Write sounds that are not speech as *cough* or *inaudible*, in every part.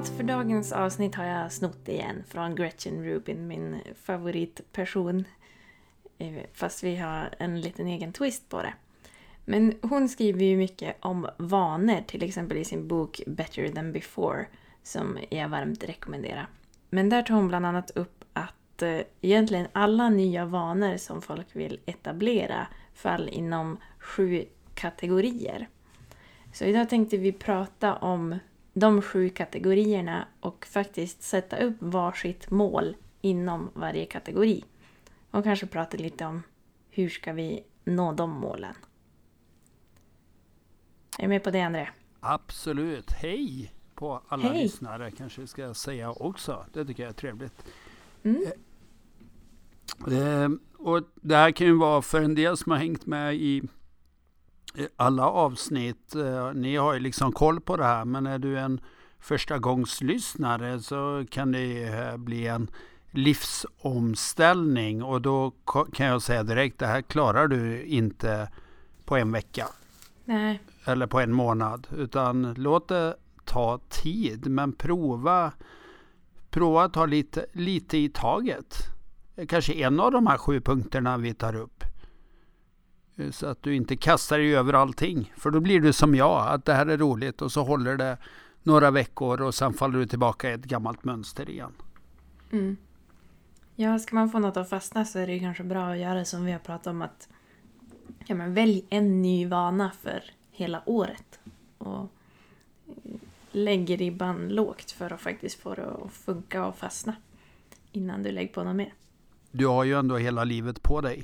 Temat för dagens avsnitt har jag snott igen från Gretchen Rubin, min favoritperson. Eh, fast vi har en liten egen twist på det. Men hon skriver ju mycket om vanor, till exempel i sin bok Better than before, som jag varmt rekommenderar. Men där tar hon bland annat upp att eh, egentligen alla nya vanor som folk vill etablera faller inom sju kategorier. Så idag tänkte vi prata om de sju kategorierna och faktiskt sätta upp varsitt mål inom varje kategori. Och kanske prata lite om hur ska vi nå de målen. Är du med på det, André? Absolut. Hej på alla Hej. lyssnare kanske ska säga också. Det tycker jag är trevligt. Mm. Eh, och det här kan ju vara för en del som har hängt med i alla avsnitt. Eh, ni har ju liksom koll på det här, men är du en första gångs lyssnare så kan det eh, bli en livsomställning och då kan jag säga direkt, det här klarar du inte på en vecka Nej. eller på en månad, utan låt det ta tid, men prova, prova att ta lite, lite i taget. Kanske en av de här sju punkterna vi tar upp. Så att du inte kastar dig över allting. För då blir du som jag, att det här är roligt och så håller det några veckor och sen faller du tillbaka i ett gammalt mönster igen. Mm. Ja, ska man få något att fastna så är det kanske bra att göra som vi har pratat om att ja, men välj en ny vana för hela året. Och lägg ribban lågt för att faktiskt få det att funka och fastna innan du lägger på något mer. Du har ju ändå hela livet på dig.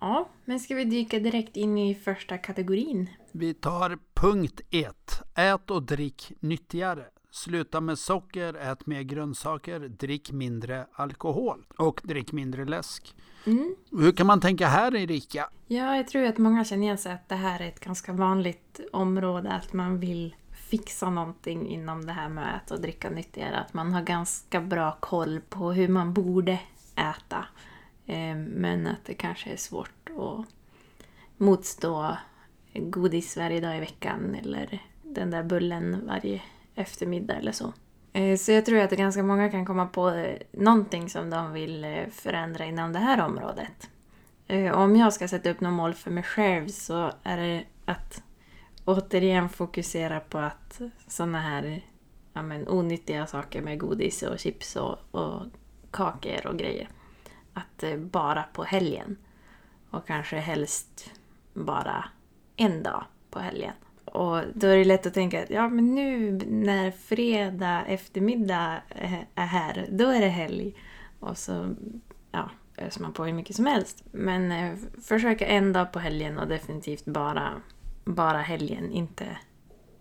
Ja, men ska vi dyka direkt in i första kategorin? Vi tar punkt ett. Ät och drick nyttigare. Sluta med socker, ät mer grönsaker, drick mindre alkohol och drick mindre läsk. Mm. Hur kan man tänka här Erika? Ja, jag tror att många känner igen sig att det här är ett ganska vanligt område, att man vill fixa någonting inom det här med att äta och dricka nyttigare. Att man har ganska bra koll på hur man borde äta. Eh, men att det kanske är svårt att motstå godis varje dag i veckan eller den där bullen varje eftermiddag eller så. Eh, så jag tror att ganska många kan komma på eh, någonting som de vill förändra inom det här området. Om jag ska sätta upp något mål för mig själv så är det att återigen fokusera på att sådana här ja, men, onyttiga saker med godis och chips och, och kakor och grejer. Att eh, bara på helgen. Och kanske helst bara en dag på helgen. Och då är det lätt att tänka att ja, men nu när fredag eftermiddag eh, är här, då är det helg. Och så ja, öser man på hur mycket som helst. Men eh, försöka en dag på helgen och definitivt bara, bara helgen. Inte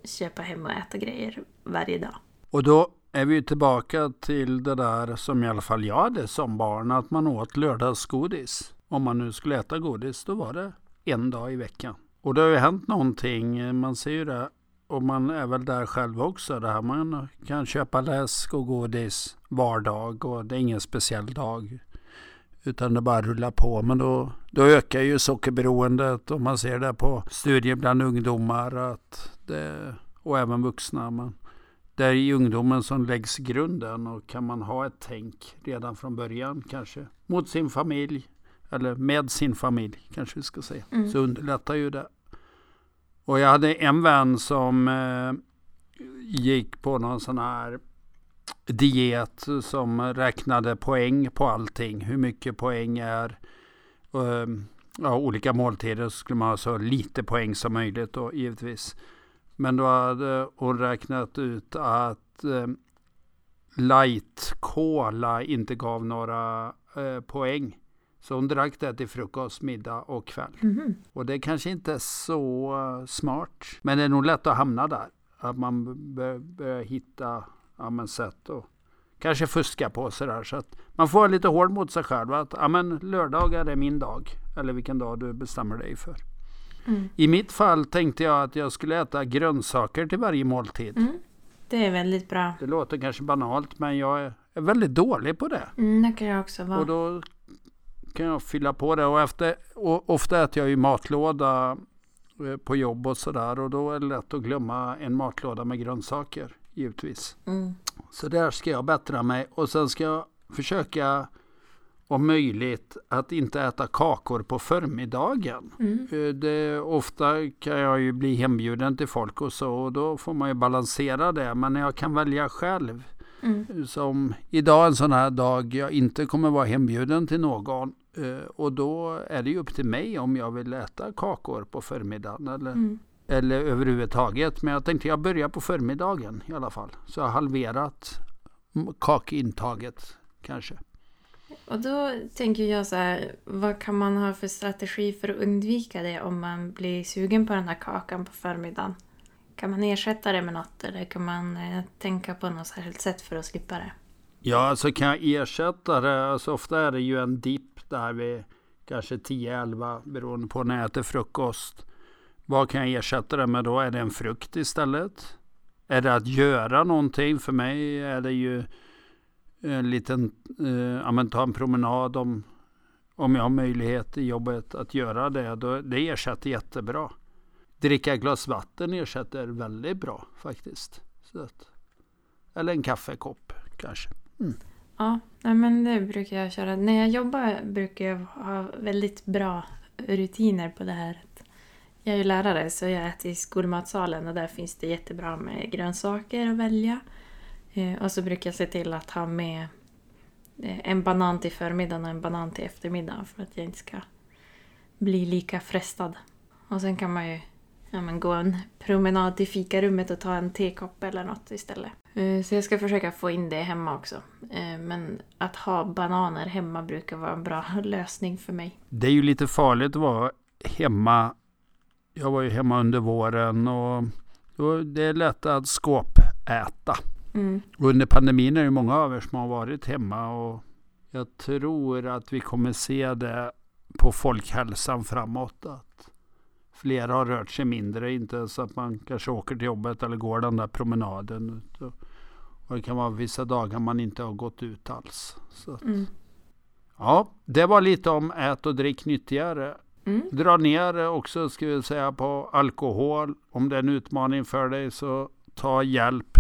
köpa hem och äta grejer varje dag. Och då är vi tillbaka till det där som i alla fall jag hade som barn, att man åt lördagsgodis. Om man nu skulle äta godis, då var det en dag i veckan. Och det har ju hänt någonting, man ser ju det, och man är väl där själv också, det här man kan köpa läsk och godis var dag och det är ingen speciell dag. Utan det bara rullar på. Men då, då ökar ju sockerberoendet och man ser det på studier bland ungdomar att det, och även vuxna. Men det är i ungdomen som läggs grunden och kan man ha ett tänk redan från början kanske mot sin familj eller med sin familj kanske vi ska säga Mm. så underlättar ju det. Och jag hade en vän som eh, gick på någon sån här diet som räknade poäng på allting. Hur mycket poäng är eh, ja, olika måltider så skulle man ha så lite poäng som möjligt då givetvis. Men då hade hon räknat ut att eh, light cola inte gav några eh, poäng. Så hon drack det till frukost, middag och kväll. Mhm. Och det kanske inte är så eh, smart. Men det är nog lätt att hamna där. Att man bör- börjar hitta ja, men sätt att kanske fuska på sådär. Så att man får vara lite hård mot sig själv. Att ja, men lördagar är min dag. Eller vilken dag du bestämmer dig för. Mm. I mitt fall tänkte jag att jag skulle äta grönsaker till varje måltid. Mm. Det är väldigt bra. Det låter kanske banalt men jag är väldigt dålig på det. Mm, det kan jag också vara. Och då kan jag fylla på det. Och, efter, och ofta äter jag ju matlåda eh, på jobb och sådär. Och då är det lätt att glömma en matlåda med grönsaker givetvis. Mm. Så där ska jag bättra mig. Och sen ska jag försöka om möjligt att inte äta kakor på förmiddagen. Mm. Eh, Det, ofta kan jag ju bli hembjuden till folk och så och då får man ju balansera det. Men jag kan välja själv. Mm. Som idag en sån här dag jag inte kommer vara hembjuden till någon. eh, Och då är det ju upp till mig om jag vill äta kakor på förmiddagen eller, Mm. eller överhuvudtaget. Men jag tänkte jag börjar på förmiddagen i alla fall. Så jag har halverat kakintaget kanske. Och då tänker jag så här, vad kan man ha för strategi för att undvika det om man blir sugen på den här kakan på förmiddagen? Kan man ersätta det med något eller kan man eh, tänka på något särskilt sätt för att slippa det? Ja, alltså kan jag ersätta det? Alltså ofta är det ju en dipp där vid kanske 10-11 beroende på när jag äter frukost. Vad kan jag ersätta det med då? Är det en frukt istället? Är det att göra någonting? För mig är det ju en liten, eh, ja men ta en promenad om, om jag har möjlighet i jobbet att göra det. Då, det ersätter jättebra. Dricka ett glas vatten ersätter väldigt bra faktiskt. Så att, eller en kaffekopp kanske. Mm. Ja, men det brukar jag köra. När jag jobbar brukar jag ha väldigt bra rutiner på det här. Jag är ju lärare så jag äter i skolmatsalen och där finns det jättebra med grönsaker att välja. Eh, och så brukar jag se till att ha med eh, en banan till förmiddagen och en banan till eftermiddagen för att jag inte ska bli lika frestad. Och sen kan man ju ja, men gå en promenad till fikarummet och ta en tekopp eller något istället. Eh, så jag ska försöka få in det hemma också. Men att ha bananer hemma brukar vara en bra *laughs* lösning för mig. Det är ju lite farligt att vara hemma. Jag var ju hemma under våren och, och det är lätt att skåpäta. Mm. Under pandemin är det många av er som har varit hemma och jag tror att vi kommer se det på folkhälsan framåt. Att flera har rört sig mindre, inte så att man kanske åker till jobbet eller går den där promenaden. Och det kan vara vissa dagar man inte har gått ut alls. Att, Mm. ja, det var lite om ät och drick nyttigare. Mm. Dra ner också ska vi säga på alkohol. Om det är en utmaning för dig så ta hjälp.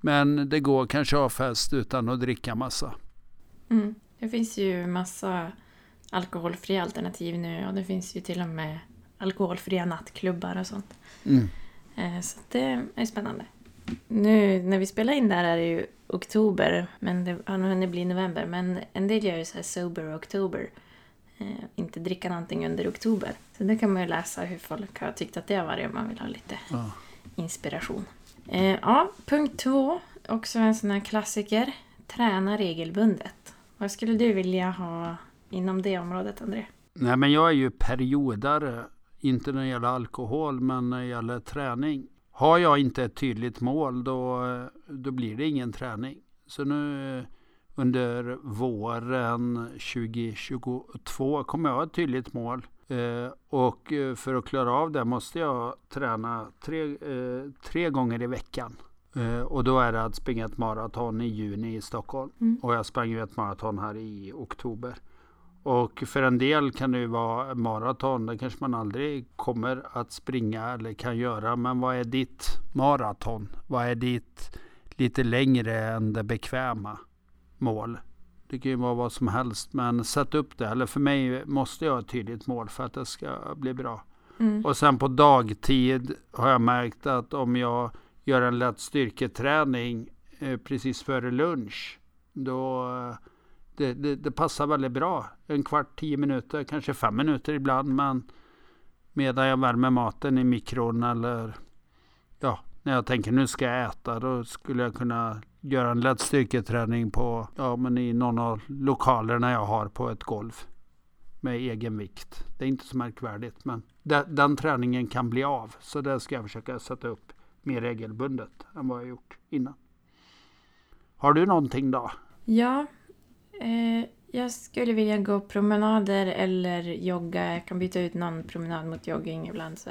Men det går kanske att ha fest utan att dricka massa. Mm. Det finns ju massa alkoholfria alternativ nu och det finns ju till och med alkoholfria nattklubbar och sånt. Mm. Eh, Så det är spännande. Nu när vi spelar in där är det ju oktober, men det har nog hunnit bli november. Men en del gör ju så här sober oktober. Eh, inte dricka någonting under oktober. Så det kan man ju läsa hur folk har tyckt att det har varit om man vill ha lite Ja. inspiration. Eh, ja, punkt två. Också en sån här klassiker. Träna regelbundet. Vad skulle du vilja ha inom det området, André? Nej, men jag är ju periodare. Inte när det gäller alkohol, men när det gäller träning. Har jag inte ett tydligt mål, då, då blir det ingen träning. Så nu eh, under våren 2022 kommer jag ha ett tydligt mål. Eh, och eh, för att klara av det måste jag träna tre, eh, tre gånger i veckan. Eh, och då är det att springa ett maraton i juni i Stockholm. Mm. Och jag sprang ju ett maraton här i oktober. Och för en del kan det ju vara maraton. Det kanske man aldrig kommer att springa eller kan göra. Men vad är ditt maraton? Vad är ditt lite längre än det bekväma mål? Det kan ju vara vad som helst. Men sätt upp det. Eller för mig måste jag ha ett tydligt mål för att det ska bli bra. Mm. Och sen på dagtid har jag märkt att om jag gör en lätt styrketräning eh, precis före lunch. Då det, det, det passar väldigt bra. En kvart, tio minuter, kanske fem minuter ibland. Men medan jag värmer maten i mikron eller ja, när jag tänker nu ska jag äta. Då skulle jag kunna göra en lätt styrketräning på, ja, men i någon av lokalerna jag har på ett golv. Med egen vikt. Det är inte så märkvärdigt. Men den, den träningen kan bli av. Så det ska jag försöka sätta upp mer regelbundet än vad jag gjort innan. Har du någonting då? Ja, eh, jag skulle vilja gå promenader eller jogga. Jag kan byta ut någon promenad mot jogging ibland. Så,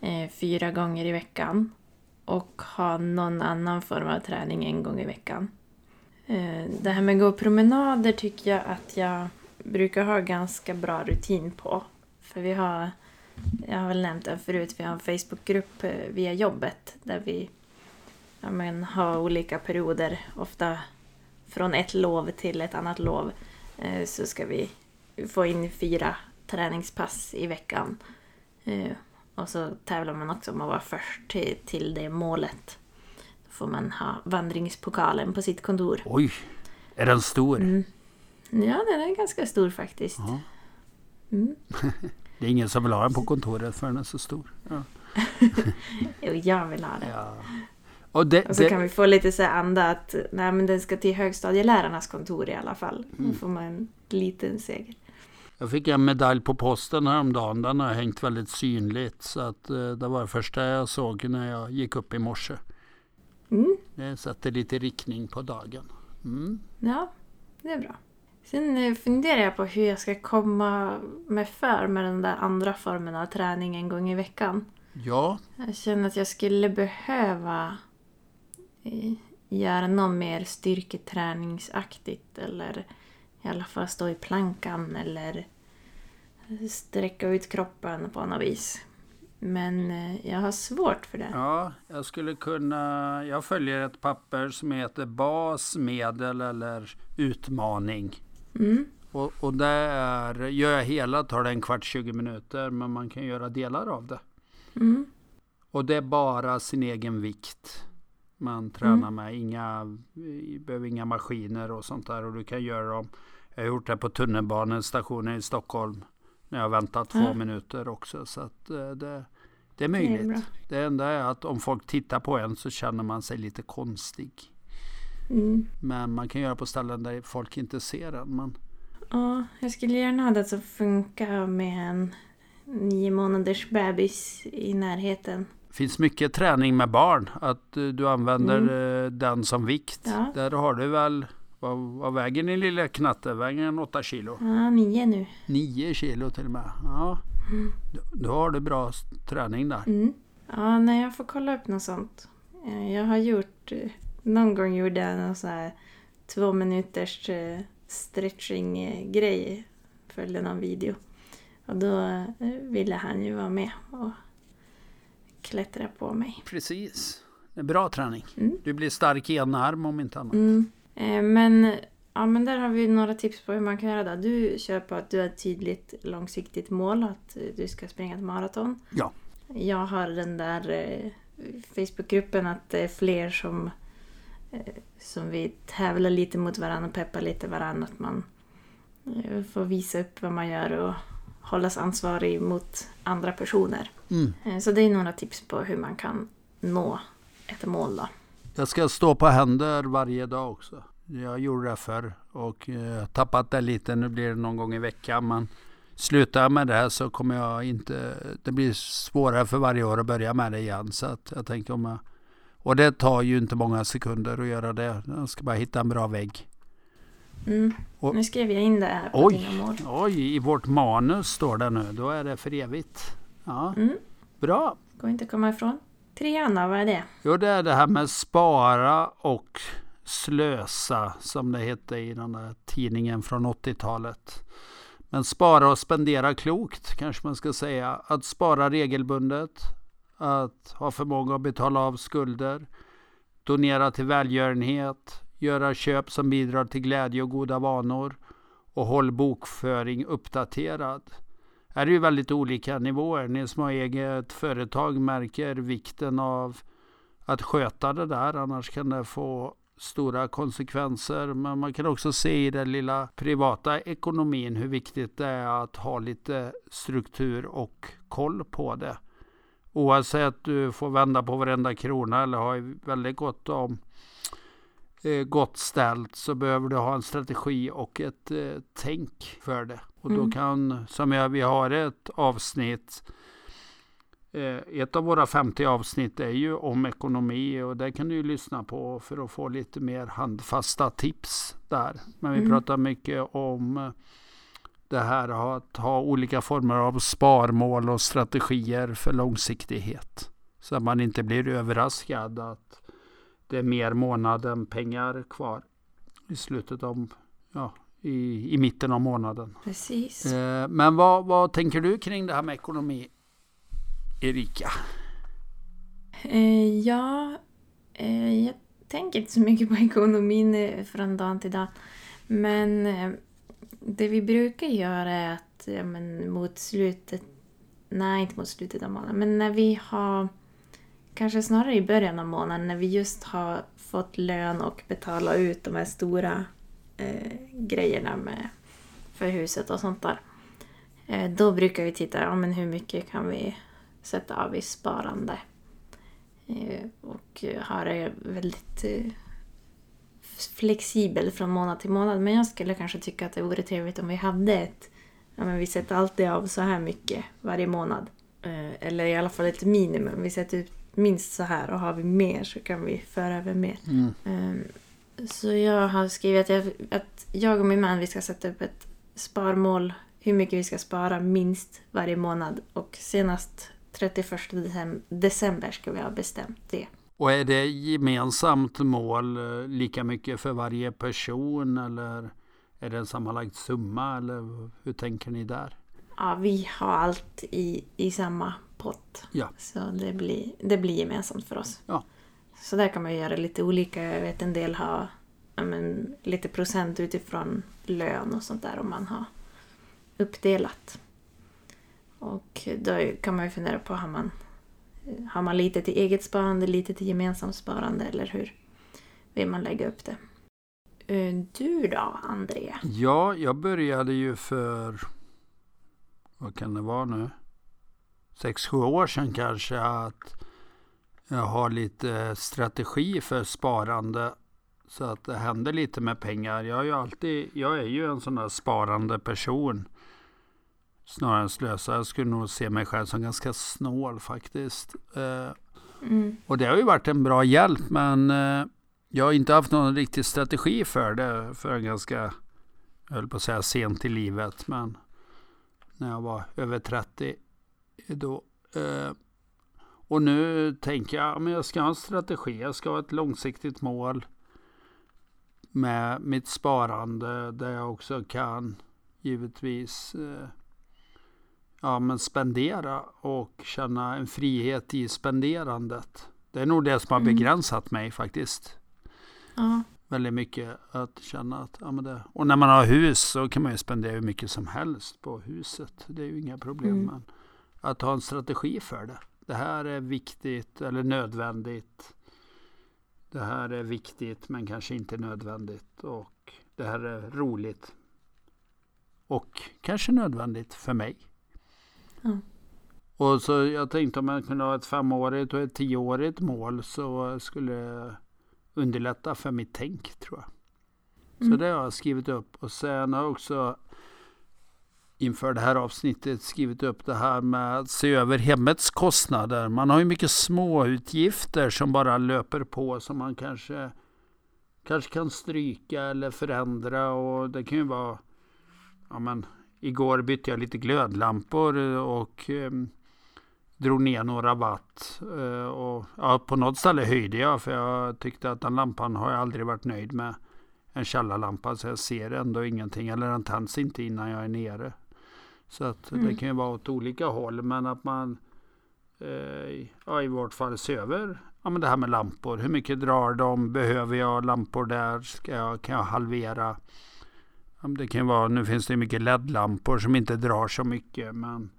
eh, fyra gånger i veckan. Och ha någon annan form av träning en gång i veckan. Eh, det här med att gå promenader tycker jag att jag brukar ha ganska bra rutin på. För vi har, jag har väl nämnt det förut, vi har en Facebookgrupp eh, via jobbet där vi ja, men, har olika perioder, ofta från ett lov till ett annat lov. Eh, så ska vi få in fyra träningspass i veckan. Och så tävlar man också om att vara först till, till det målet. Då får man ha vandringspokalen på sitt kontor. Oj! Är den stor? Mm. Ja, den är ganska stor faktiskt. Ja. Mm. *laughs* det är ingen som vill ha den på kontoret för den är så stor. Ja. *laughs* jo, jag vill ha den. Ja. Och, det, och så det... kan vi få lite så anda att nej, men den ska till högstadielärarnas kontor i alla fall. Då mm. får man en liten seger. Jag fick en medalj på posten häromdagen. Den har hängt väldigt synligt. Så att, eh, det var det första jag såg när jag gick upp i morse. Mm. Det sätter lite riktning på dagen. Mm. Ja, det är bra. Sen eh, funderar jag på hur jag ska komma mig för med den där andra formen av träning en gång i veckan. Ja. Jag känner att jag skulle behöva eh, göra något mer styrketräningsaktigt eller i alla fall stå i plankan eller sträcka ut kroppen på något vis. Men eh, jag har svårt för det. Ja, jag skulle kunna... Jag följer ett papper som heter bas, medel eller utmaning. Mm. Och, och där gör jag hela tar det en kvart, 20 minuter. Men man kan göra delar av det. Mm. Och det är bara sin egen vikt man tränar mm. med. Inga, behöver inga maskiner och sånt där. Och du kan göra dem. Jag har gjort det på tunnelbanestationen i Stockholm. När jag väntat två mm. minuter också. Så att eh, det, det är möjligt. Det, är det, enda är att om folk tittar på en så känner man sig lite konstig. Mm. Men man kan göra på ställen där folk inte ser en. Men... Ja, jag skulle gärna ha det som funkar med en nio månaders bebis i närheten. Finns mycket träning med barn. Att eh, du använder mm. Eh, den som vikt. Ja. Där har du väl vad, vad väger din lilla knatte? Väger den 8 kilo? Ja, 9 nu. 9 kilo till och med. Ja. Mm. Då, då, har du bra träning där. Mm. Ja, nej, jag får kolla upp något sånt. Eh, jag har gjort... Någon gång gjorde jag någon sån här två minuters stretching-grej. Följde någon video. Och då ville han ju vara med och klättra på mig. Precis. Det är bra träning. Mm. Du blir stark i en arm om inte annat. Mm. Eh, men, ja, men där har vi några tips på hur man kan göra det. Du kör på att du har ett tydligt långsiktigt mål, att du ska springa ett maraton. Ja. Jag har den där eh, Facebookgruppen att det är fler som, eh, som vi tävlar lite mot varandra och peppar lite varandra. Att man får visa upp vad man gör och hållas ansvarig mot andra personer. Mm. Eh, så det är några tips på hur man kan nå ett mål. Då. Jag ska stå på händer varje dag också. Jag gjorde det förr och eh, tappat det lite. Nu blir det någon gång i veckan. Men slutar jag med det så kommer jag inte... Det blir svårare för varje år att börja med det igen. Så att jag tänker om jag, och det tar ju inte många sekunder att göra det. Jag ska bara hitta en bra vägg. Mm. Och, nu skrev jag in det här på oj, dina mål. Oj, i vårt manus står det nu. Då är det för evigt. Ja, mm. Bra. Går inte att komma ifrån. Trean då, vad är det? Jo, det är det här med spara och slösa som det hette i den där tidningen från 80-talet. Men spara och spendera klokt kanske man ska säga. Att spara regelbundet. Att ha förmåga att betala av skulder. Donera till välgörenhet. Göra köp som bidrar till glädje och goda vanor. Och håll bokföring uppdaterad är det ju väldigt olika nivåer. Ni som har eget företag märker vikten av att sköta det där, annars kan det få stora konsekvenser. Men man kan också se i den lilla privata ekonomin hur viktigt det är att ha lite struktur och koll på det. Oavsett du får vända på varenda krona eller har väldigt gott om gott ställt så behöver du ha en strategi och ett eh, tänk för det. Och då mm. kan, som jag, vi har ett avsnitt Eh, ett av våra 50 avsnitt är ju om ekonomi och det kan du ju lyssna på för att få lite mer handfasta tips där. Men vi mm. pratar mycket om eh, det här att ha olika former av sparmål och strategier för långsiktighet. Så att man inte blir överraskad att det är mer månad än pengar kvar i slutet av, ja, i, i mitten av månaden. Precis. Eh, men vad, vad tänker du kring det här med ekonomi, Erika? Eh, ja, eh, jag tänker inte så mycket på *laughs* ekonomin eh, från dag till dag. Men eh, det vi brukar göra är att ja, men mot slutet, nej inte mot slutet av månaden, men när vi har kanske snarare i början av månaden när vi just har fått lön och betala ut de här stora eh, grejerna med, för huset och sånt där. Eh, då brukar vi titta, ja men hur mycket kan vi sätta av i sparande? Eh, och ha det väldigt eh, flexibel från månad till månad. Men jag skulle kanske tycka att det vore trevligt om vi hade ett, ja men vi sätter alltid av så här mycket varje månad. Eh, eller i alla fall ett minimum. Vi sätter ut minst så här och har vi mer så kan vi föra över mer. Mm. Um, så jag har skrivit att jag, att jag och min man vi ska sätta upp ett sparmål. Hur mycket vi ska spara minst varje månad. Och senast 31 december ska vi ha bestämt det. Och är det gemensamt mål eh, lika mycket för varje person eller är det en sammanlagd summa eller hur tänker ni där? Ja, vi har allt i, i samma pott. Ja. Så det blir, det blir gemensamt för oss. Ja. Så där kan man göra lite olika. Jag vet en del har men, lite procent utifrån lön och sånt där om man har uppdelat. Och då kan man ju fundera på, har man, har man lite till eget sparande, lite till gemensamt sparande eller hur vill man lägga upp det? Eh, du då, André? Ja, jag började ju för, vad kan det vara nu? Sex sju år sedan kanske att jag har lite strategi för sparande så att det händer lite med pengar. Jag är ju alltid, jag är ju en sån där sparande person. Snarare än slösa. Jag skulle nog se mig själv som ganska snål faktiskt. Eh, mm. Och det har ju varit en bra hjälp men eh, jag har inte haft någon riktig strategi för det för ganska, jag höll på att säga sent i livet men när jag var över 30 då. Eh, och nu tänker jag att jag ska ha en strategi, jag ska ha ett långsiktigt mål med mitt sparande där jag också kan givetvis eh, ja, men spendera och känna en frihet i spenderandet. Det är nog det som har mm. begränsat mig faktiskt. Ja. Väldigt mycket att känna att, ja men det, och när man har hus så kan man ju spendera hur mycket som helst på huset. Det är ju inga problem. Mm. Men att ha en strategi för det. Det här är viktigt eller nödvändigt. Det här är viktigt men kanske inte nödvändigt. Och det här är roligt. Och kanske nödvändigt för mig. Mm. Och så jag tänkte om jag kunde ha ett femårigt och ett tioårigt mål så skulle underlätta för mitt tänk tror jag. Mm. Så det har jag skrivit upp. Och sen har jag också inför det här avsnittet skrivit upp det här med att se över hemmets kostnader. Man har ju mycket små utgifter som bara löper på som man kanske, kanske kan stryka eller förändra. Och det kan ju vara, ja men, igår bytte jag lite glödlampor och eh, drog ner några watt. Eh, och, ja, på något ställe höjde jag för jag tyckte att den lampan har jag aldrig varit nöjd med. En källarlampa så jag ser ändå ingenting eller den tänds inte innan jag är nere. Så att mm. det kan ju vara åt olika håll men att man eh, ja, i vårt fall se över ja, men det här med lampor. Hur mycket drar de? Behöver jag lampor där? Ska jag, kan jag halvera? Ja, det kan vara, nu finns det mycket LED-lampor som inte drar så mycket men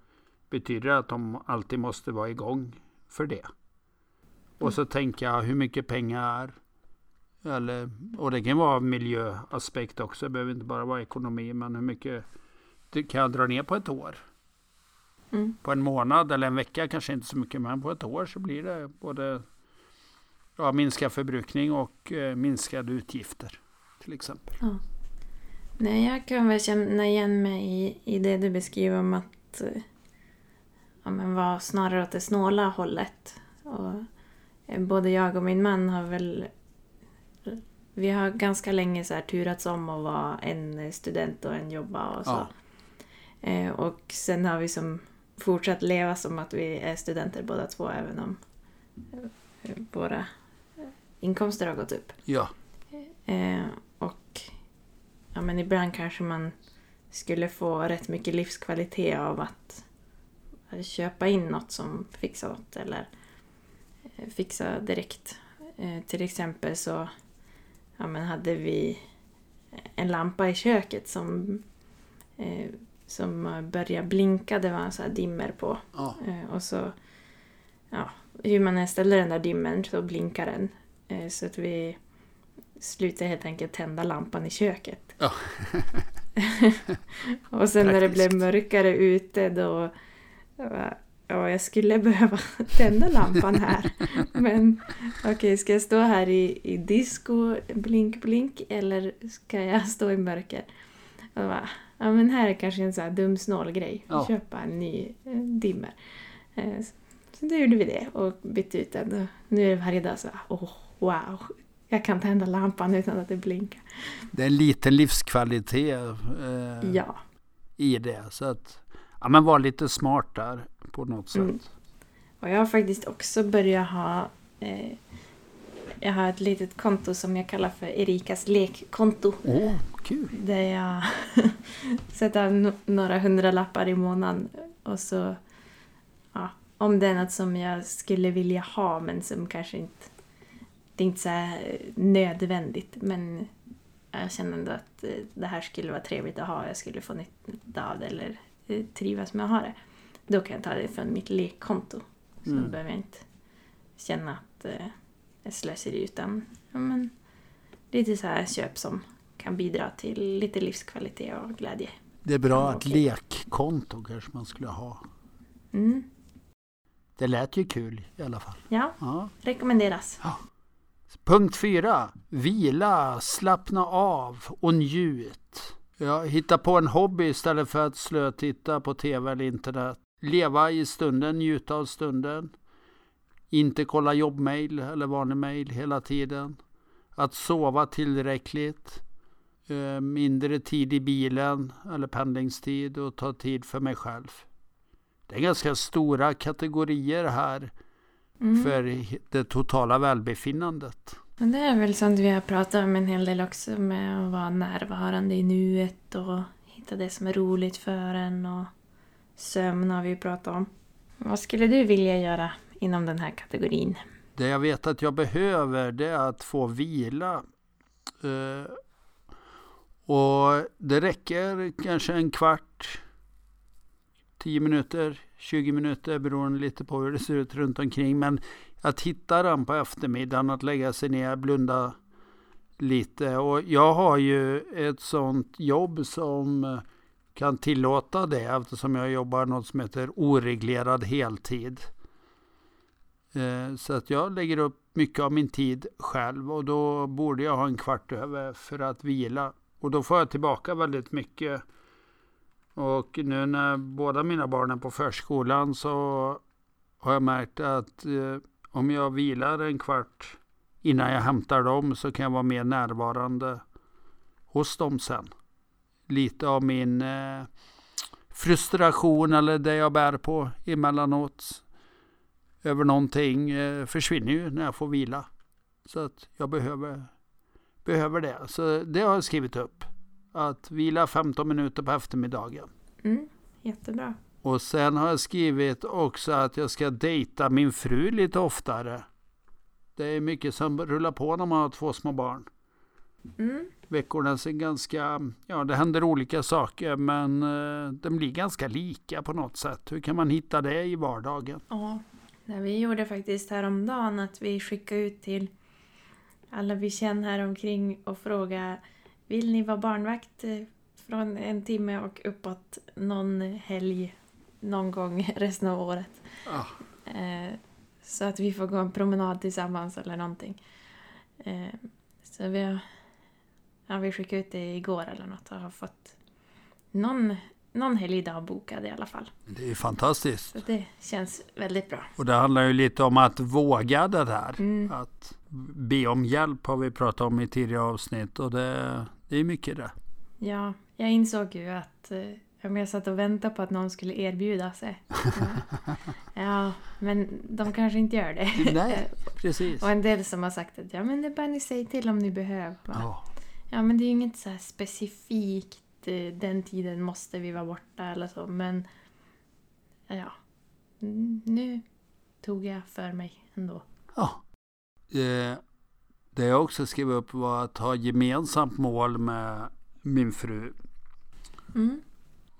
betyder det att de alltid måste vara igång för det? Och så tänker jag hur mycket pengar eller, och det kan vara miljöaspekt också. Det behöver inte bara vara ekonomi men hur mycket kan jag dra ner på ett år. Mm. På en månad eller en vecka kanske inte så mycket, men på ett år så blir det både ja, minskad förbrukning och eh, minskade utgifter till exempel. Ja. Nej, jag kan väl känna igen mig i, i det du beskriver om att, ja, men var snarare åt det snåla hållet. Och eh, både jag och min man har väl vi har ganska länge så här turats om att vara en student och en jobba och så. Ja. Eh, och sen har vi som fortsatt leva som att vi är studenter båda två även om eh, våra inkomster har gått upp. Ja, Eh, och ja, men ibland kanske man skulle få rätt mycket livskvalitet av att eh, köpa in något som fixar något eller eh, fixa direkt. Eh, till exempel så ja, men hade vi en lampa i köket som, eh, som började blinka. Det var en sån här dimmer på. ja. Eh, och så, ja, hur man än ställer den där dimmern så blinkar den. Eh, så att vi slutade helt enkelt tända lampan i köket. Ja. *laughs* och sen när det blev Praktiskt. mörkare ute då, då Ja, jag skulle *laughs* behöva tända lampan här. *laughs* Men okej, ska jag stå här i, i disco, blink, blink, eller ska jag stå i mörker? Och bara, ja men här är kanske en sån här dum snål grej. Ja. Köpa en ny eh, dimmer. Eh, så- då gjorde vi det och bytte ut den. Nu är det varje dag så här, åh, wow. Jag kan tända lampan utan att det blinkar. Det är en liten livskvalitet eh, Ja. i det. Så att, ja men var lite smart där på något sätt. Mm. Och jag har faktiskt också börjat ha eh, jag har ett litet konto som jag kallar för Erikas lekkonto. Åh, kul! Där jag *laughs* sätter no- några hundralappar i månaden. Och så, ja, om det är något som jag skulle vilja ha men som kanske inte, det är inte så här nödvändigt. Men jag känner ändå att eh, det här skulle vara trevligt att ha. Jag skulle få nytta av det eller eh, trivas med att ha det. Då kan jag ta det från mitt lekkonto. Så Mm. då behöver jag inte känna att eh, jag slösar utan ja, men, lite så här köp som kan bidra till lite livskvalitet och glädje. Det är bra Ja, att lekkonto kanske man skulle ha. Mm. Det lät ju kul i alla fall. Ja, Ja. rekommenderas. Punkt fyra. Vila, slappna av och njut. Ja, hitta på en hobby istället för att slötitta på tv eller internet. Leva i stunden, njuta av stunden. Inte kolla jobbmail eller vanlig mail hela tiden. Att sova tillräckligt. Eh, Mindre tid i bilen eller pendlingstid och ta tid för mig själv. Det är ganska stora kategorier här Mm. för det totala välbefinnandet. Men det är väl sånt vi har pratat om en hel del också med att vara närvarande i nuet och hitta det som är roligt för en och sömn har vi ju pratat om. Vad skulle du vilja göra inom den här kategorin? Det jag vet att jag behöver det är att få vila. Eh, och det räcker kanske en kvart, 10 minuter, 20 minuter beroende lite på hur det ser ut runt omkring. Men att hitta den på eftermiddagen, att lägga sig ner, blunda lite. Och jag har ju ett sånt jobb som kan tillåta det eftersom jag jobbar något som heter oreglerad heltid. Eh, så att jag lägger upp mycket av min tid själv och då borde jag ha en kvart över för att vila. Och då får jag tillbaka väldigt mycket. Och nu när båda mina barn är på förskolan så har jag märkt att eh, om jag vilar en kvart innan jag hämtar dem så kan jag vara mer närvarande hos dem sen. Lite av min eh, frustration eller det jag bär på emellanåt över någonting eh, försvinner ju när jag får vila. Så att jag behöver, behöver det. Så det har jag skrivit upp. Att vila 15 minuter på eftermiddagen. Mm, jättebra. Och sen har jag skrivit också att jag ska dejta min fru lite oftare. Det är mycket som rullar på när man har två små barn. Mm. Veckorna ser ganska, ja det händer olika saker men eh, de blir ganska lika på något sätt. Hur kan man hitta det i vardagen? Ja, det vi gjorde faktiskt häromdagen att vi skickade ut till alla vi känner här omkring och frågade Vill ni vara barnvakt eh, från en timme och uppåt någon helg någon gång *laughs* resten av året? Ah, Eh, så att vi får gå en promenad tillsammans eller någonting. Eh, så vi, har, ja, vi skickade ut det igår eller något och har fått någon, någon helgdag bokad i alla fall. Det är fantastiskt. Så det känns väldigt bra. Och det handlar ju lite om att våga det där. Mm. Att be om hjälp har vi pratat om i tidigare avsnitt och det, det är mycket det. Ja, jag insåg ju att jag satt och väntade på att någon skulle erbjuda sig. Ja, *laughs* ja men de kanske inte gör det. Nej, precis. och en del som har sagt att ja, men det är bara ni säger till om ni behöver. Ja, Ja, men det är ju inget så här specifikt eh, den tiden måste vi vara borta eller så, men ja, nu tog jag för mig ändå. ja. Eh, Det jag också skrev upp var att ha gemensamt mål med min fru. Mm.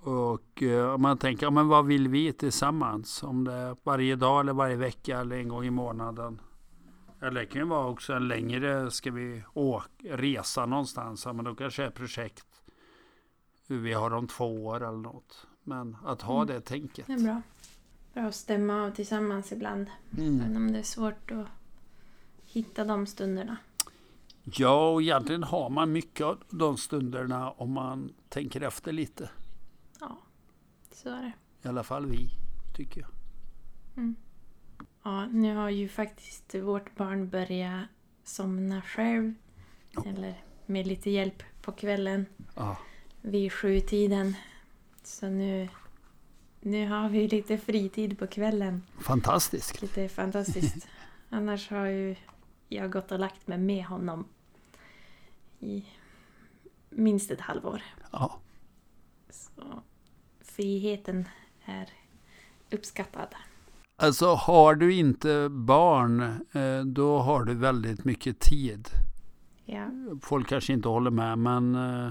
Och eh, man tänker, ja, men vad vill vi tillsammans? Om det är varje dag eller varje vecka eller en gång i månaden. Eller det kan ju vara också en längre, ska vi åka, resa någonstans? Ja, men då kanske det är projekt. Vi har om två år eller något. Men att ha Mm. det tänket. Det är bra. Bra att stämma av tillsammans ibland. Mm. Även om det är svårt att hitta de stunderna. Ja, och egentligen har man mycket av de stunderna om man tänker efter lite. Så är det. I alla fall vi, tycker jag. Ja, nu har ju faktiskt vårt barn börjat somna själv. Ja. Eller med lite hjälp på kvällen Ja, vid sjutiden. Så nu, nu har vi lite fritid på kvällen. fantastiskt. Lite fantastiskt. *laughs* Annars har ju jag gått och lagt mig med honom i minst ett halvår. Ja. Så friheten är uppskattad. Alltså har du inte barn, eh, då har du väldigt mycket tid. Ja. Folk kanske inte håller med, men eh,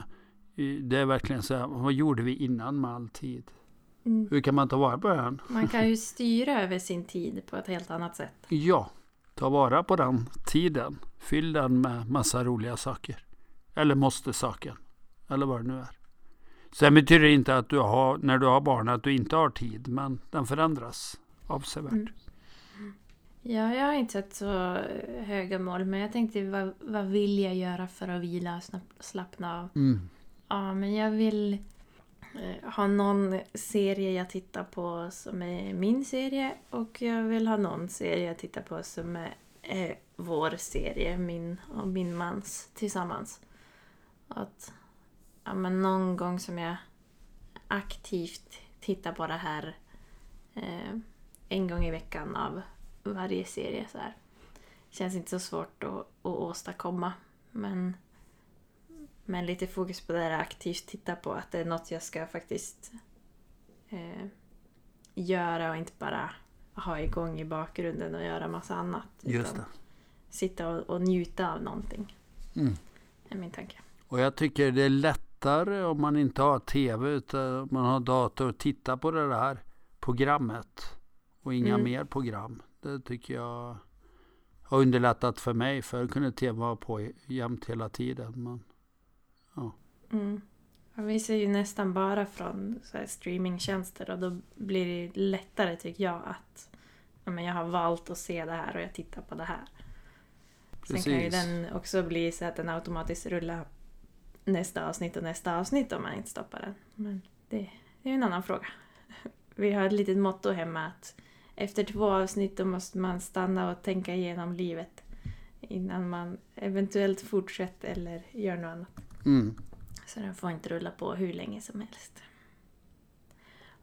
det är verkligen så här, vad gjorde vi innan med all tid? Mm. Hur kan man ta vara på den? Man kan ju *laughs* styra över sin tid på ett helt annat sätt. Ja, ta vara på den tiden. Fyll den med massa roliga saker. Eller måste-saker. Eller vad det nu är. Sen betyder det inte att du har, när du har barn att du inte har tid, men den förändras avsevärt. Mm. Ja, jag har inte sett så höga mål, men jag tänkte vad, vad vill jag göra för att vila och slappna av? Mm. Ja, men jag vill eh, ha någon serie jag tittar på som är min serie och jag vill ha någon serie jag tittar på som är, är vår serie, min och min mans tillsammans. Att ja, men någon gång som jag aktivt tittar på det här eh, en gång i veckan av varje serie. Så här. Känns inte så svårt att, att åstadkomma. Men, men lite fokus på det här aktivt titta på att det är något jag ska faktiskt eh, göra och inte bara ha igång i bakgrunden och göra massa annat. Just det. Sitta och, och njuta av någonting. Mm. är min tanke. Och jag tycker det är lättare om man inte har tv utan man har dator att titta på det där programmet och inga Mm. mer program. Det tycker jag har underlättat för mig. Förr kunde tv vara på jämt hela tiden. Men, Mm. Ja, vi ser ju nästan bara från streamingtjänster och då blir det lättare tycker jag att ja, men jag har valt att se det här och jag tittar på det här. Sen kan ju Precis. den också bli så att den automatiskt rullar nästa avsnitt och nästa avsnitt om man inte stoppar den. Men det, det är en annan fråga. *laughs* Vi har ett litet motto hemma att efter två avsnitt då måste man stanna och tänka igenom livet innan man eventuellt fortsätter eller gör något annat. mm. Så den får inte rulla på hur länge som helst.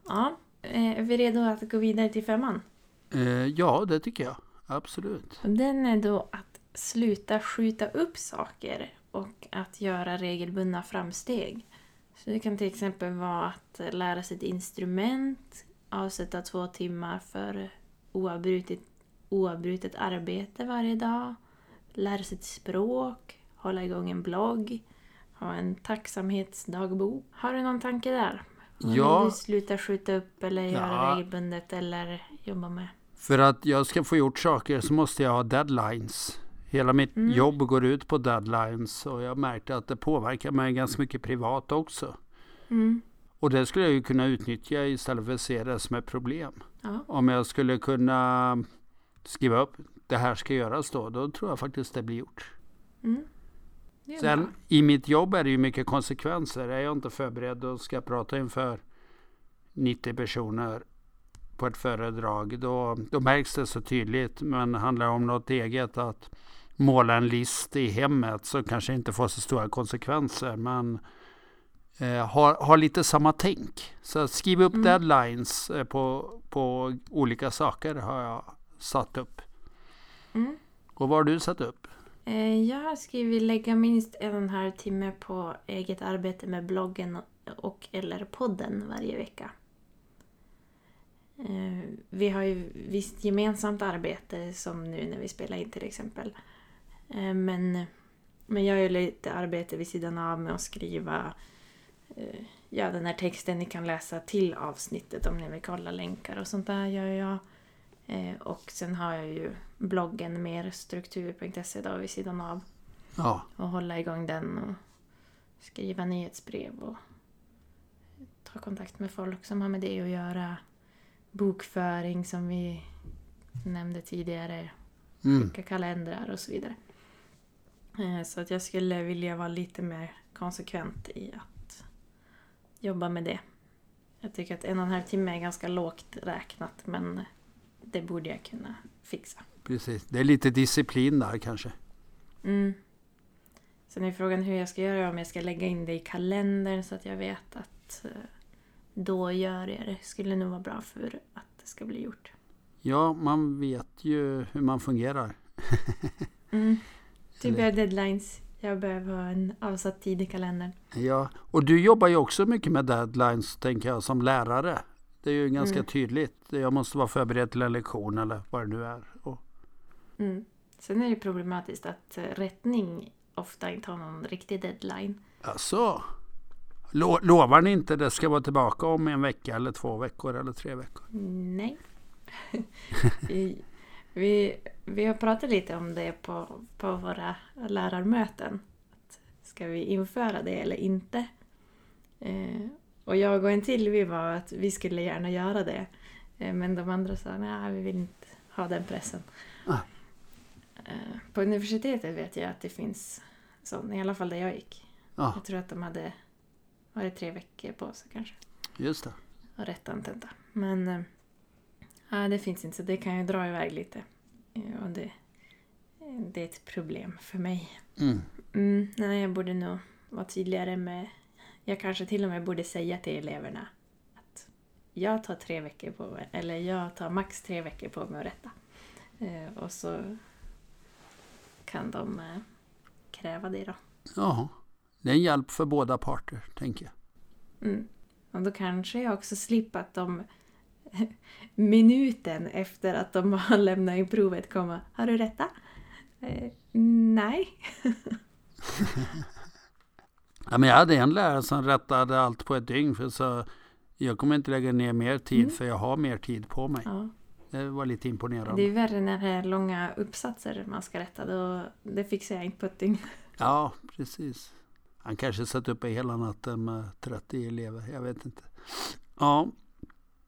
Ja, eh, är vi redo att gå vidare till femman? eh, ja, det tycker jag. Absolut. Den är då att sluta skjuta upp saker och att göra regelbundna framsteg. Så det kan till exempel vara att lära sig ett instrument, avsätta två timmar för oavbrutet, oavbrutet arbete varje dag, lära sig ett språk, hålla igång en blogg, ha en tacksamhetsdagbok. Har du någon tanke där? Vad Ja. vill du sluta skjuta upp eller göra Ja. regelbundet eller jobba med? För att jag ska få gjort saker så måste jag ha deadlines. Hela mitt Mm. jobb går ut på deadlines och jag märkte att det påverkar mig ganska mycket privat också. Mm. Och det skulle jag ju kunna utnyttja istället för att se det som ett problem. Ja. Om jag skulle kunna skriva upp det här ska göras då, då tror jag faktiskt det blir gjort. Mm. Det är bra. Sen i mitt jobb är det ju mycket konsekvenser. Är jag inte förberedd och ska prata inför 90 personer på ett föredrag, då, då märks det så tydligt. Men handlar det om något eget, att måla en list i hemmet, så kanske inte får så stora konsekvenser. Men eh, har, har lite samma tänk. Så skriv upp mm. deadlines eh, på, på olika saker har jag satt upp. Mm. Och vad har du satt upp? Eh, jag har skrivit lägga minst en och en halv timme på eget arbete med bloggen och eller podden varje vecka. Eh, vi har ju visst gemensamt arbete som nu när vi spelar in till exempel. Eh, men, men jag gör lite arbete vid sidan av med att skriva ja, den här texten ni kan läsa till avsnittet om ni vill kolla länkar och sånt där gör jag. Eh, och sen har jag ju bloggen merstruktur.se då vid sidan av. Ja. Och hålla igång den och skriva nyhetsbrev och ta kontakt med folk som har med det att göra. Bokföring som vi nämnde tidigare. Mm. Skicka kalendrar och så vidare. Eh, så att jag skulle vilja vara lite mer konsekvent i att jobba med det. Jag tycker att en och en halv timme är ganska lågt räknat men det borde jag kunna fixa. Precis, det är lite disciplin där kanske. Mm. Sen är frågan hur jag ska göra, om jag ska lägga in det i kalendern så att jag vet att eh, då gör jag det. Skulle nog vara bra för att det ska bli gjort. Ja, man vet ju hur man fungerar. *laughs* mm. Typ jag deadlines. Jag behöver ha en avsatt tid i kalendern. Ja, och du jobbar ju också mycket med deadlines, tänker jag, som lärare. Det är ju ganska mm. tydligt. Jag måste vara förberedd till en lektion eller vad det nu är. Och... Mm. Sen är det problematiskt att eh, rättning ofta inte har någon riktig deadline. Alltså, Lo lovar ni inte det ska vara tillbaka om en vecka eller två veckor eller tre veckor? Nej. *laughs* vi, vi, har pratat lite om det på, på våra lärarmöten. Ska vi införa det eller inte? Eh, och jag och en till vi var att vi skulle gärna göra det. Eh, men de andra sa nej, vi vill inte ha den pressen. Ah. Eh, på universitetet vet jag att det finns sån, i alla fall där jag gick. Ah. Jag tror att de hade var det tre veckor på sig kanske. Just det. Och rätta en tenta. Men äh, det finns inte så det kan ju dra iväg lite. Och det, det är ett problem för mig. Mm. Mm, nej, jag borde nog vara tydligare med jag kanske till och med borde säga till eleverna att jag tar tre veckor på mig, eller jag tar max tre veckor på mig att rätta. Eh, och så kan de eh, kräva det då. Ja, det är en hjälp för båda parter, tänker jag. Mm. Och då kanske jag också slipper att de *laughs* minuten efter att de har *laughs* lämnat in provet komma Har du rätta? Eh, nej. *laughs* Ja, men jag hade en lärare som rättade allt på ett dygn. För så jag kommer inte lägga ner mer tid mm. för jag har mer tid på mig. Ja. Det var lite imponerande. Det är värre när det är långa uppsatser man ska rätta. Då, det fixar jag inte på ett dygn. *laughs* Ja, precis. Han kanske satt uppe hela natten med 30 elever. Jag vet inte. Ja.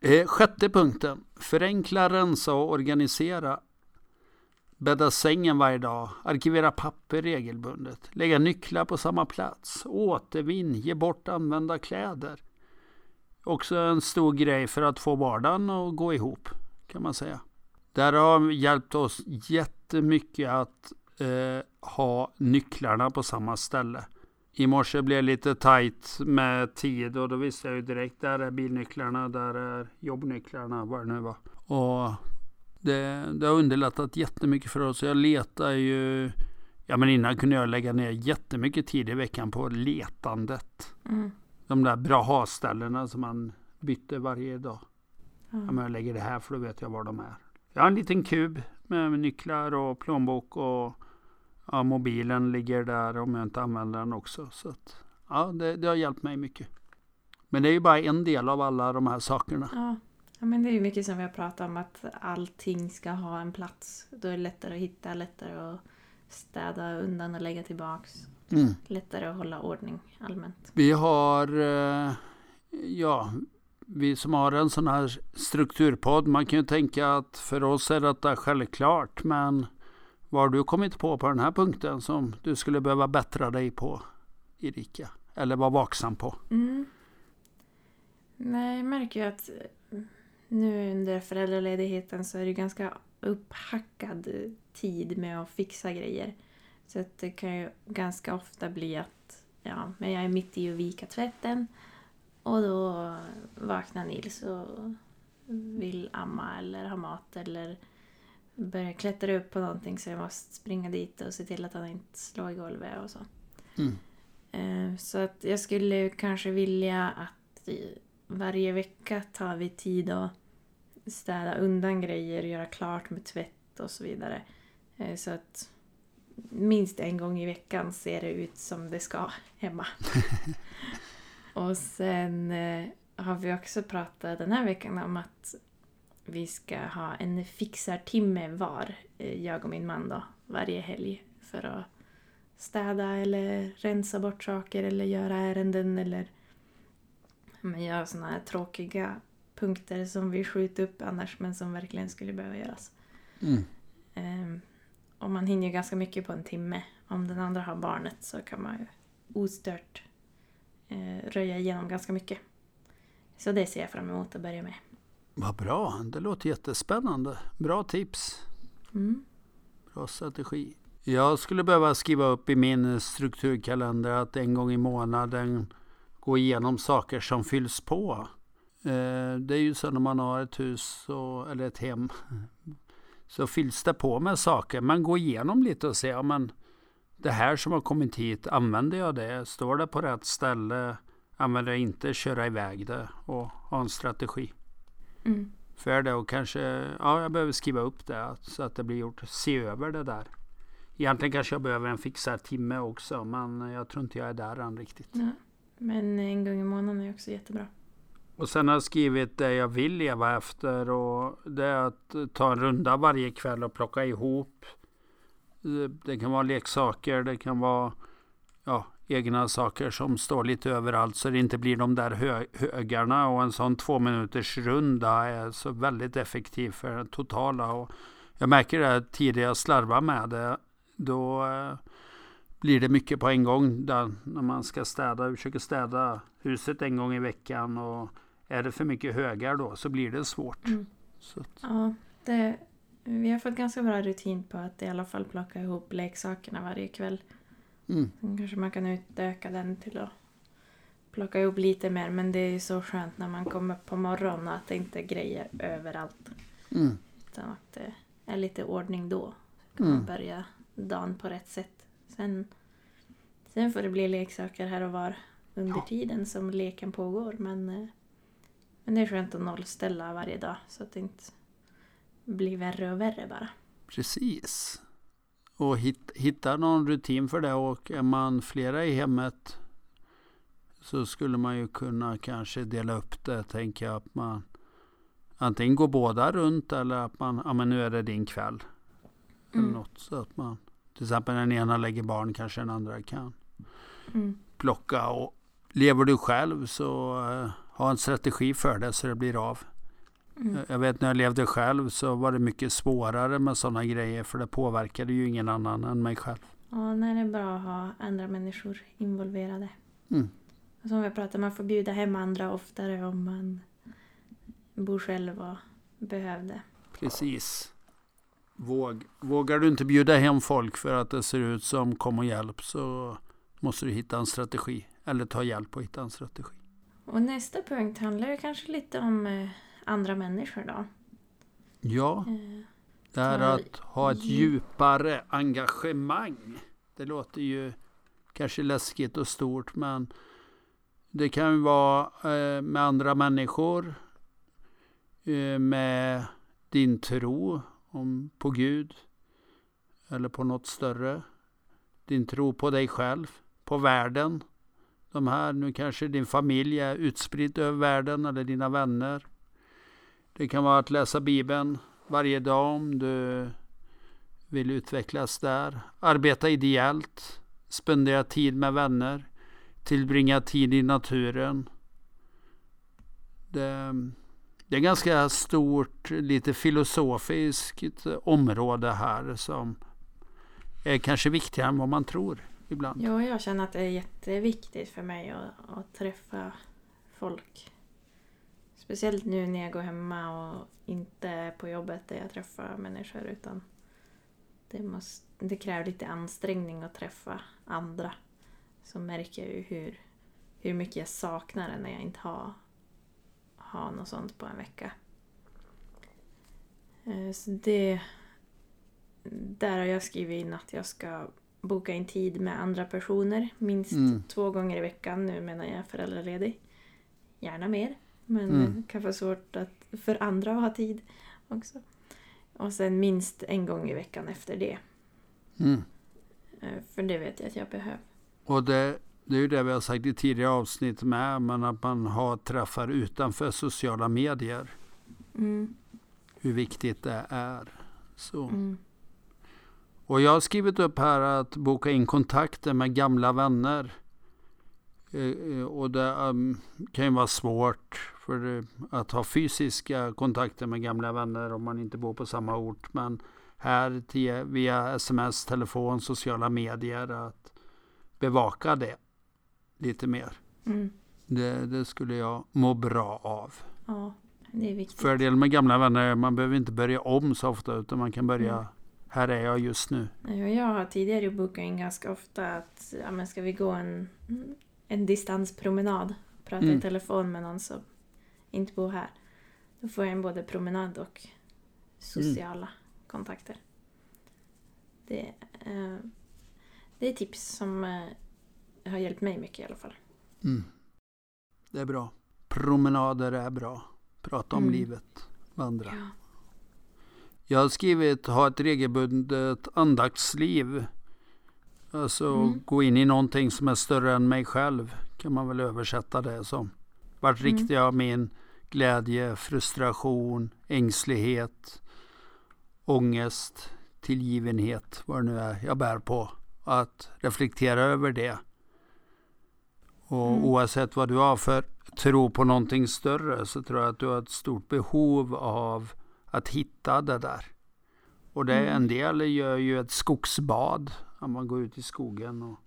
Eh, sjätte punkten. Förenkla, rensa och organisera Bädda sängen varje dag, arkivera papper regelbundet, lägga nycklar på samma plats, återvinn, ge bort använda kläder. Också en stor grej för att få vardagen att gå ihop, kan man säga. Det har hjälpt oss jättemycket att eh, ha nycklarna på samma ställe. I morse blev det lite tajt med tid och då visste jag ju direkt där är bilnycklarna, där är jobbnycklarna, vad det nu var. Och det, det har underlättat jättemycket för oss. Jag letar ju... Ja men innan kunde jag lägga ner jättemycket tid i veckan på letandet. Mm. De där bra ha-ställena som man bytte varje dag. Mm. Ja, men jag lägger det här för då vet jag var de är. Jag har en liten kub med nycklar och plånbok och ja, mobilen ligger där om jag inte använder den också. Så att, ja, det, det har hjälpt mig mycket. Men det är ju bara en del av alla de här sakerna. Ja. Ja, men det är ju mycket som vi har pratat om att allting ska ha en plats. Då är det lättare att hitta, lättare att städa undan och lägga tillbaks. Mm. Lättare att hålla ordning allmänt. Vi har, eh, ja, vi som har en sån här strukturpodd, man kan ju tänka att för oss är detta självklart, men vad har du kommit på på den här punkten som du skulle behöva bättra dig på, Erika? Eller vara vaksam på? Mm. Nej, jag märker ju att eh, nu under föräldraledigheten så är det ganska upphackad eh, tid med att fixa grejer. Så att det kan ju ganska ofta bli att ja, men jag är mitt i att vika tvätten och då vaknar Nils och vill amma eller ha mat eller börjar klättra upp på någonting så jag måste springa dit och se till att han inte slår i golvet och så. Mm. Eh, Så att jag skulle kanske vilja att varje vecka tar vi tid att städa undan grejer, göra klart med tvätt och så vidare. Eh, Så att minst en gång i veckan ser det ut som det ska hemma. *laughs* och sen eh, har vi också pratat den här veckan om att vi ska ha en fixartimme var, eh, jag och min man då, varje helg för att städa eller rensa bort saker eller göra ärenden eller men göra såna här tråkiga punkter som vi skjuter upp annars men som verkligen skulle behöva göras. Mm. Ehm, och man hinner ju ganska mycket på en timme. Om den andra har barnet så kan man ju ostört eh, röja igenom ganska mycket. Så det ser jag fram emot att börja med. Vad bra, det låter jättespännande. Bra tips. Mm. Bra strategi. Jag skulle behöva skriva upp i min strukturkalender att en gång i månaden gå igenom saker som fylls på. Eh, Det är ju så när man har ett hus och, eller ett hem. Så fylls det på med saker. Man går igenom lite och ser, ja, men det här som har kommit hit, använder jag det? Står det på rätt ställe? Använder jag inte? Köra iväg det och ha en strategi Mm. för det och kanske, ja jag behöver skriva upp det så att det blir gjort. Se över det där. Egentligen kanske jag behöver en fixartimme också men jag tror inte jag är där än riktigt. Ja. Men en gång i månaden är också jättebra. Och sen har jag skrivit det jag vill leva efter och det är att ta en runda varje kväll och plocka ihop. Det- Det kan vara leksaker, det kan vara ja, egna saker som står lite överallt så det inte blir de där hö högarna och en sån två minuters runda är så väldigt effektiv för den totala. Och jag märker det tidigare jag slarvar med det då eh, blir det mycket på en gång där, när man ska städa, försöker städa huset en gång i veckan och är det för mycket högar då så blir det svårt. Mm. Ja, det, vi har fått ganska bra rutin på att i alla fall plocka ihop leksakerna varje kväll. Mm, Sen kanske man kan utöka den till att plocka ihop lite mer. Men det är ju så skönt när man kommer på morgonen att det inte är grejer överallt. mm, Utan att det är lite ordning då. Så kan Mm. man börja dagen på rätt sätt. Sen, sen får det bli leksaker här och var under Ja. tiden som leken pågår. Men, eh, men det är skönt att nollställa varje dag så att det inte blir värre och värre bara. precis. Och hit, hitta någon rutin för det och är man flera i hemmet så skulle man ju kunna kanske dela upp det. Tänker jag att man antingen går båda runt eller att man, ja men nu är det din kväll. Eller Mm. något så att man, till exempel den ena lägger barn kanske den andra kan Mm. plocka och lever du själv så eh, ha en strategi för det så det blir av. Mm. Jag vet när jag levde själv så var det mycket svårare med sådana grejer för det påverkade ju ingen annan än mig själv. Ja, nej, det är bra att ha andra människor involverade. Mm. Som vi pratade man får bjuda hem andra oftare om man bor själv och behövde. Precis. Våg, vågar du inte bjuda hem folk för att det ser ut som kom och hjälp så måste du hitta en strategi. Eller ta hjälp och hitta en strategi. Och nästa punkt handlar kanske lite om eh, andra människor då. Ja, Eh, det är Ta att ha ett djup- djupare engagemang. Det låter ju kanske läskigt och stort men det kan ju vara eh, med andra människor, eh, med din tro om, på Gud eller på något större. Din tro på dig själv, på världen. De här, nu kanske din familj är utspridd över världen eller dina vänner. Det kan vara att läsa Bibeln varje dag om du vill utvecklas där. Arbeta ideellt, spendera tid med vänner, tillbringa tid i naturen. Det, det är ganska stort, lite filosofiskt område här som är kanske viktigare än vad man tror ibland. Jo, jag känner att det är jätteviktigt för mig att, att träffa folk. Speciellt nu när jag går hemma och inte är på jobbet där jag träffar människor utan det, måste, det kräver lite ansträngning att träffa andra. Så märker jag ju hur, hur mycket jag saknar det när jag inte har, har något sånt på en vecka. Eh, Så det... Där har jag skrivit in att jag ska boka in tid med andra personer minst Mm. två gånger i veckan nu medan jag är föräldraledig. Gärna mer, men Mm. det kan vara svårt att, för andra att ha tid också. Och sen minst en gång i veckan efter det. Mm. Eh, För det vet jag att jag behöver. Och det, det är ju det vi har sagt i tidigare avsnitt med, men att man har träffar utanför sociala medier. Mm. Hur viktigt det är. Så. Mm. Och jag har skrivit upp här att boka in kontakter med gamla vänner. Eh, eh, Och det um, kan ju vara svårt för det, att ha fysiska kontakter med gamla vänner om man inte bor på samma ort. Men här till, via sms, telefon, sociala medier att bevaka det lite mer. Mm. Det, det skulle jag må bra av. Ja, det är viktigt. Fördelen med gamla vänner är att man behöver inte börja om så ofta utan man kan börja Mm. här är jag just nu. Ja, Jag har tidigare bokat in ganska ofta att ja, men ska vi gå en, en distanspromenad. Prata Mm. i telefon med någon som inte bor här. Då får jag in både promenad och sociala kontakter. Det, eh, det är tips som eh, har hjälpt mig mycket i alla fall. Mm. Det är bra. Promenader är bra. Prata om Mm. livet. Vandra. Ja. Jag har skrivit ha ett regelbundet andaktsliv. Alltså Mm. gå in i någonting som är större än mig själv. Kan man väl översätta det som. Vart Mm. riktar jag min glädje, frustration, ängslighet, ångest, tillgivenhet, vad det nu är jag bär på. Att reflektera över det. Och Mm. oavsett vad du har för tro på någonting större så tror jag att du har ett stort behov av att hitta det där. Och det, Mm. en del gör ju ett skogsbad. Om man går ut i skogen och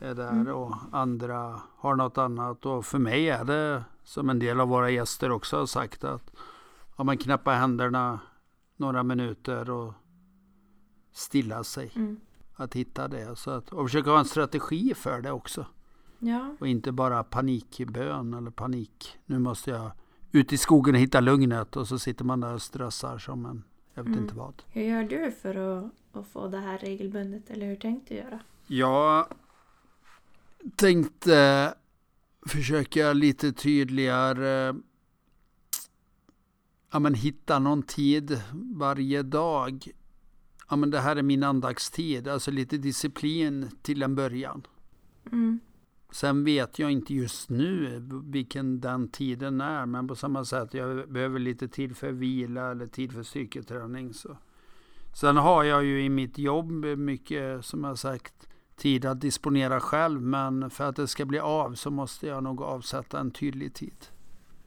är där Mm. och andra har något annat. Och för mig är det som en del av våra gäster också har sagt att om man knappar händerna några minuter och stilla sig. Mm. Att hitta det. Så att, och försöka ha en strategi för det också. ja, Och inte bara panikbön eller panik. Nu måste jag ut i skogen och hitta lugnet och så sitter man där och stressar som en, jag vet Mm. inte vad. hur gör du för att, att få det här regelbundet? Eller hur tänkte du göra? Jag tänkte försöka lite tydligare ja, men hitta någon tid varje dag. Ja, men det här är min andagstid, alltså lite disciplin till en början. Mm. Sen vet jag inte just nu vilken den tiden är, men på samma sätt jag behöver lite tid för vila eller tid för styrketräning. Så. Sen har jag ju i mitt jobb mycket, som jag sagt, tid att disponera själv, men för att det ska bli av så måste jag nog avsätta en tydlig tid.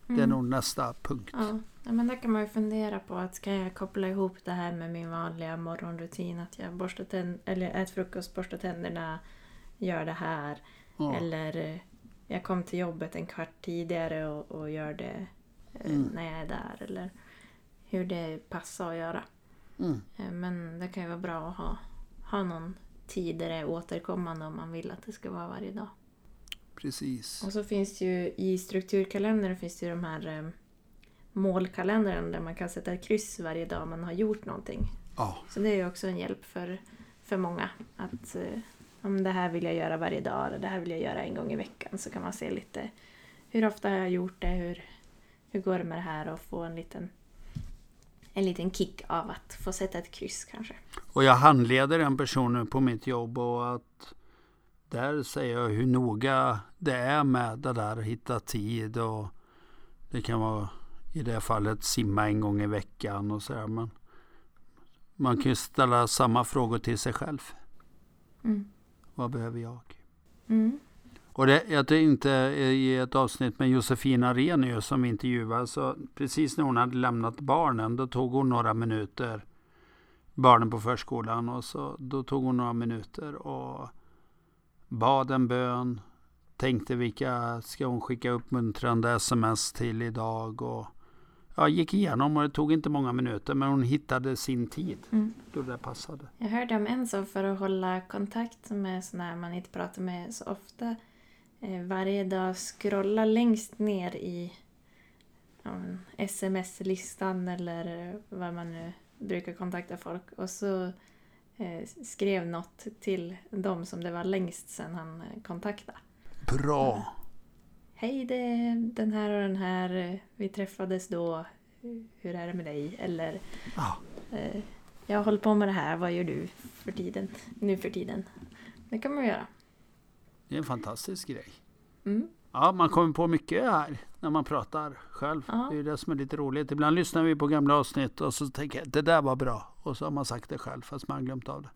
Det är Mm. nog nästa punkt. Ja, ja, men där kan man ju fundera på att ska jag koppla ihop det här med min vanliga morgonrutin? Att jag borstar tänd- eller äter frukost, borstar tänderna, gör det här. Ja. Eller eh, jag kom till jobbet en kvart tidigare och, och gör det eh, Mm. när jag är där. Eller hur det passar att göra. Mm. Eh, Men det kan ju vara bra att ha, ha någon tid där det är återkommande om man vill att det ska vara varje dag. Precis. Och så finns det ju i strukturkalendern finns ju de här eh, målkalendern där man kan sätta ett kryss varje dag man har gjort någonting. Ja, Så det är ju också en hjälp för, för många. Att eh, om det här vill jag göra varje dag eller det här vill jag göra en gång i veckan så kan man se lite hur ofta har jag gjort det, hur, hur går det med det här och få en liten, en liten kick av att få sätta ett kryss kanske. och jag handleder en person nu på mitt jobb och att där säger jag hur noga det är med det där att hitta tid och det kan vara i det fallet simma en gång i veckan och sådär. Men man kan ju ställa samma frågor till sig själv. Mm. Vad behöver jag? Mm. Och det, jag tänkte i ett avsnitt med Josefina Renius som vi intervjuade, så precis när hon hade lämnat barnen, då tog hon några minuter, barnen på förskolan, och så då tog hon några minuter och bad en bön, tänkte vilka ska hon skicka uppmuntrande sms till idag. Och jag gick igenom och det tog inte många minuter men hon hittade sin tid Mm. då det passade. Jag hörde om en som för att hålla kontakt med sådana man inte pratar med så ofta eh, varje dag scrolla längst ner i sms-listan eller vad man nu brukar kontakta folk och så eh, skrev något till dem som det var längst sedan han eh, kontaktade. Bra! Hej, det är den här och den här. eh, Vi träffades då. Hur är det med dig? Eller Ja. eh, jag håller på med det här. Vad gör du för tiden? Nu för tiden. Det kan man göra. Det är en fantastisk grej. Mm. Ja, man kommer på mycket här när man pratar själv. Ja. Det är det som är lite roligt. Ibland lyssnar vi på gamla avsnitt och så tänker jag det där var bra. Och så har man sagt det själv fast man har glömt av det.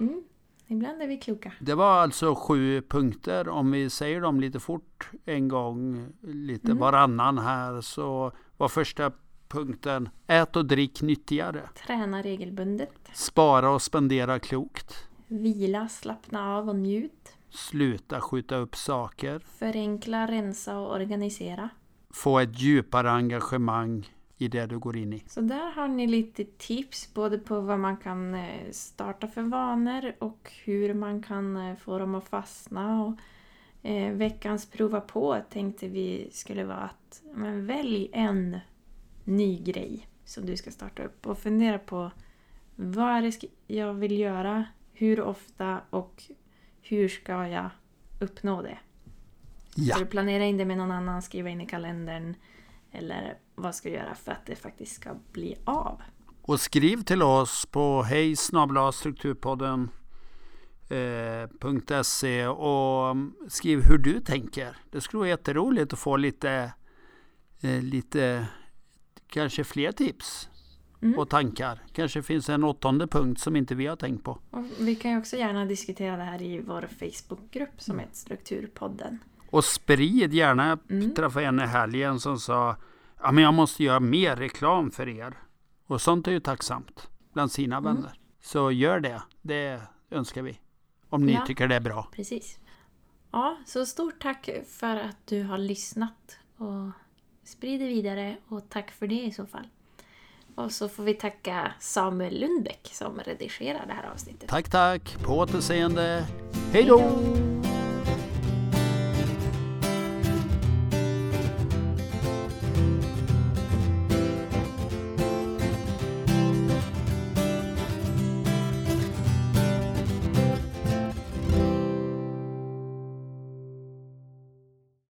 Mm. Ibland är vi kloka. Det var alltså sju punkter. Om vi säger dem lite fort en gång, lite Mm. varannan här, så var första punkten ät och drick nyttigare. Träna regelbundet. Spara och spendera klokt. Vila, slappna av och njut. Sluta skjuta upp saker. Förenkla, rensa och organisera. Få ett djupare engagemang i det du går in i. Så där har ni lite tips både på vad man kan eh, starta för vanor och hur man kan eh, få dem att fastna. Och, eh, veckans prova på tänkte vi skulle vara att men välj en ny grej som du ska starta upp och fundera på vad är det jag vill göra, hur ofta och hur ska jag uppnå det. Ja, Så du planera in det med någon annan, skriva in i kalendern eller vad ska du göra för att det faktiskt ska bli av? och skriv till oss på hej strukturpodden eh, .se och mm, skriv hur du tänker. Det skulle vara jätteroligt att få lite, eh, lite kanske fler tips Mm. och tankar. Kanske finns en åttonde punkt som inte vi har tänkt på. Och vi kan ju också gärna diskutera det här i vår Facebookgrupp som heter Strukturpodden. Och sprid gärna. Mm. Träffade en i helgen som sa ja, men jag måste göra mer reklam för er. Och sånt är ju tacksamt bland sina Mm. vänner. Så gör det. Det önskar vi. Om ni Ja. tycker det är bra. Precis. Ja, så stort tack för att du har lyssnat och sprid det vidare och tack för det i så fall. Och så får vi tacka Samuel Lundbäck som redigerar det här avsnittet. Tack, tack. På återseende. Hej då! Hej då!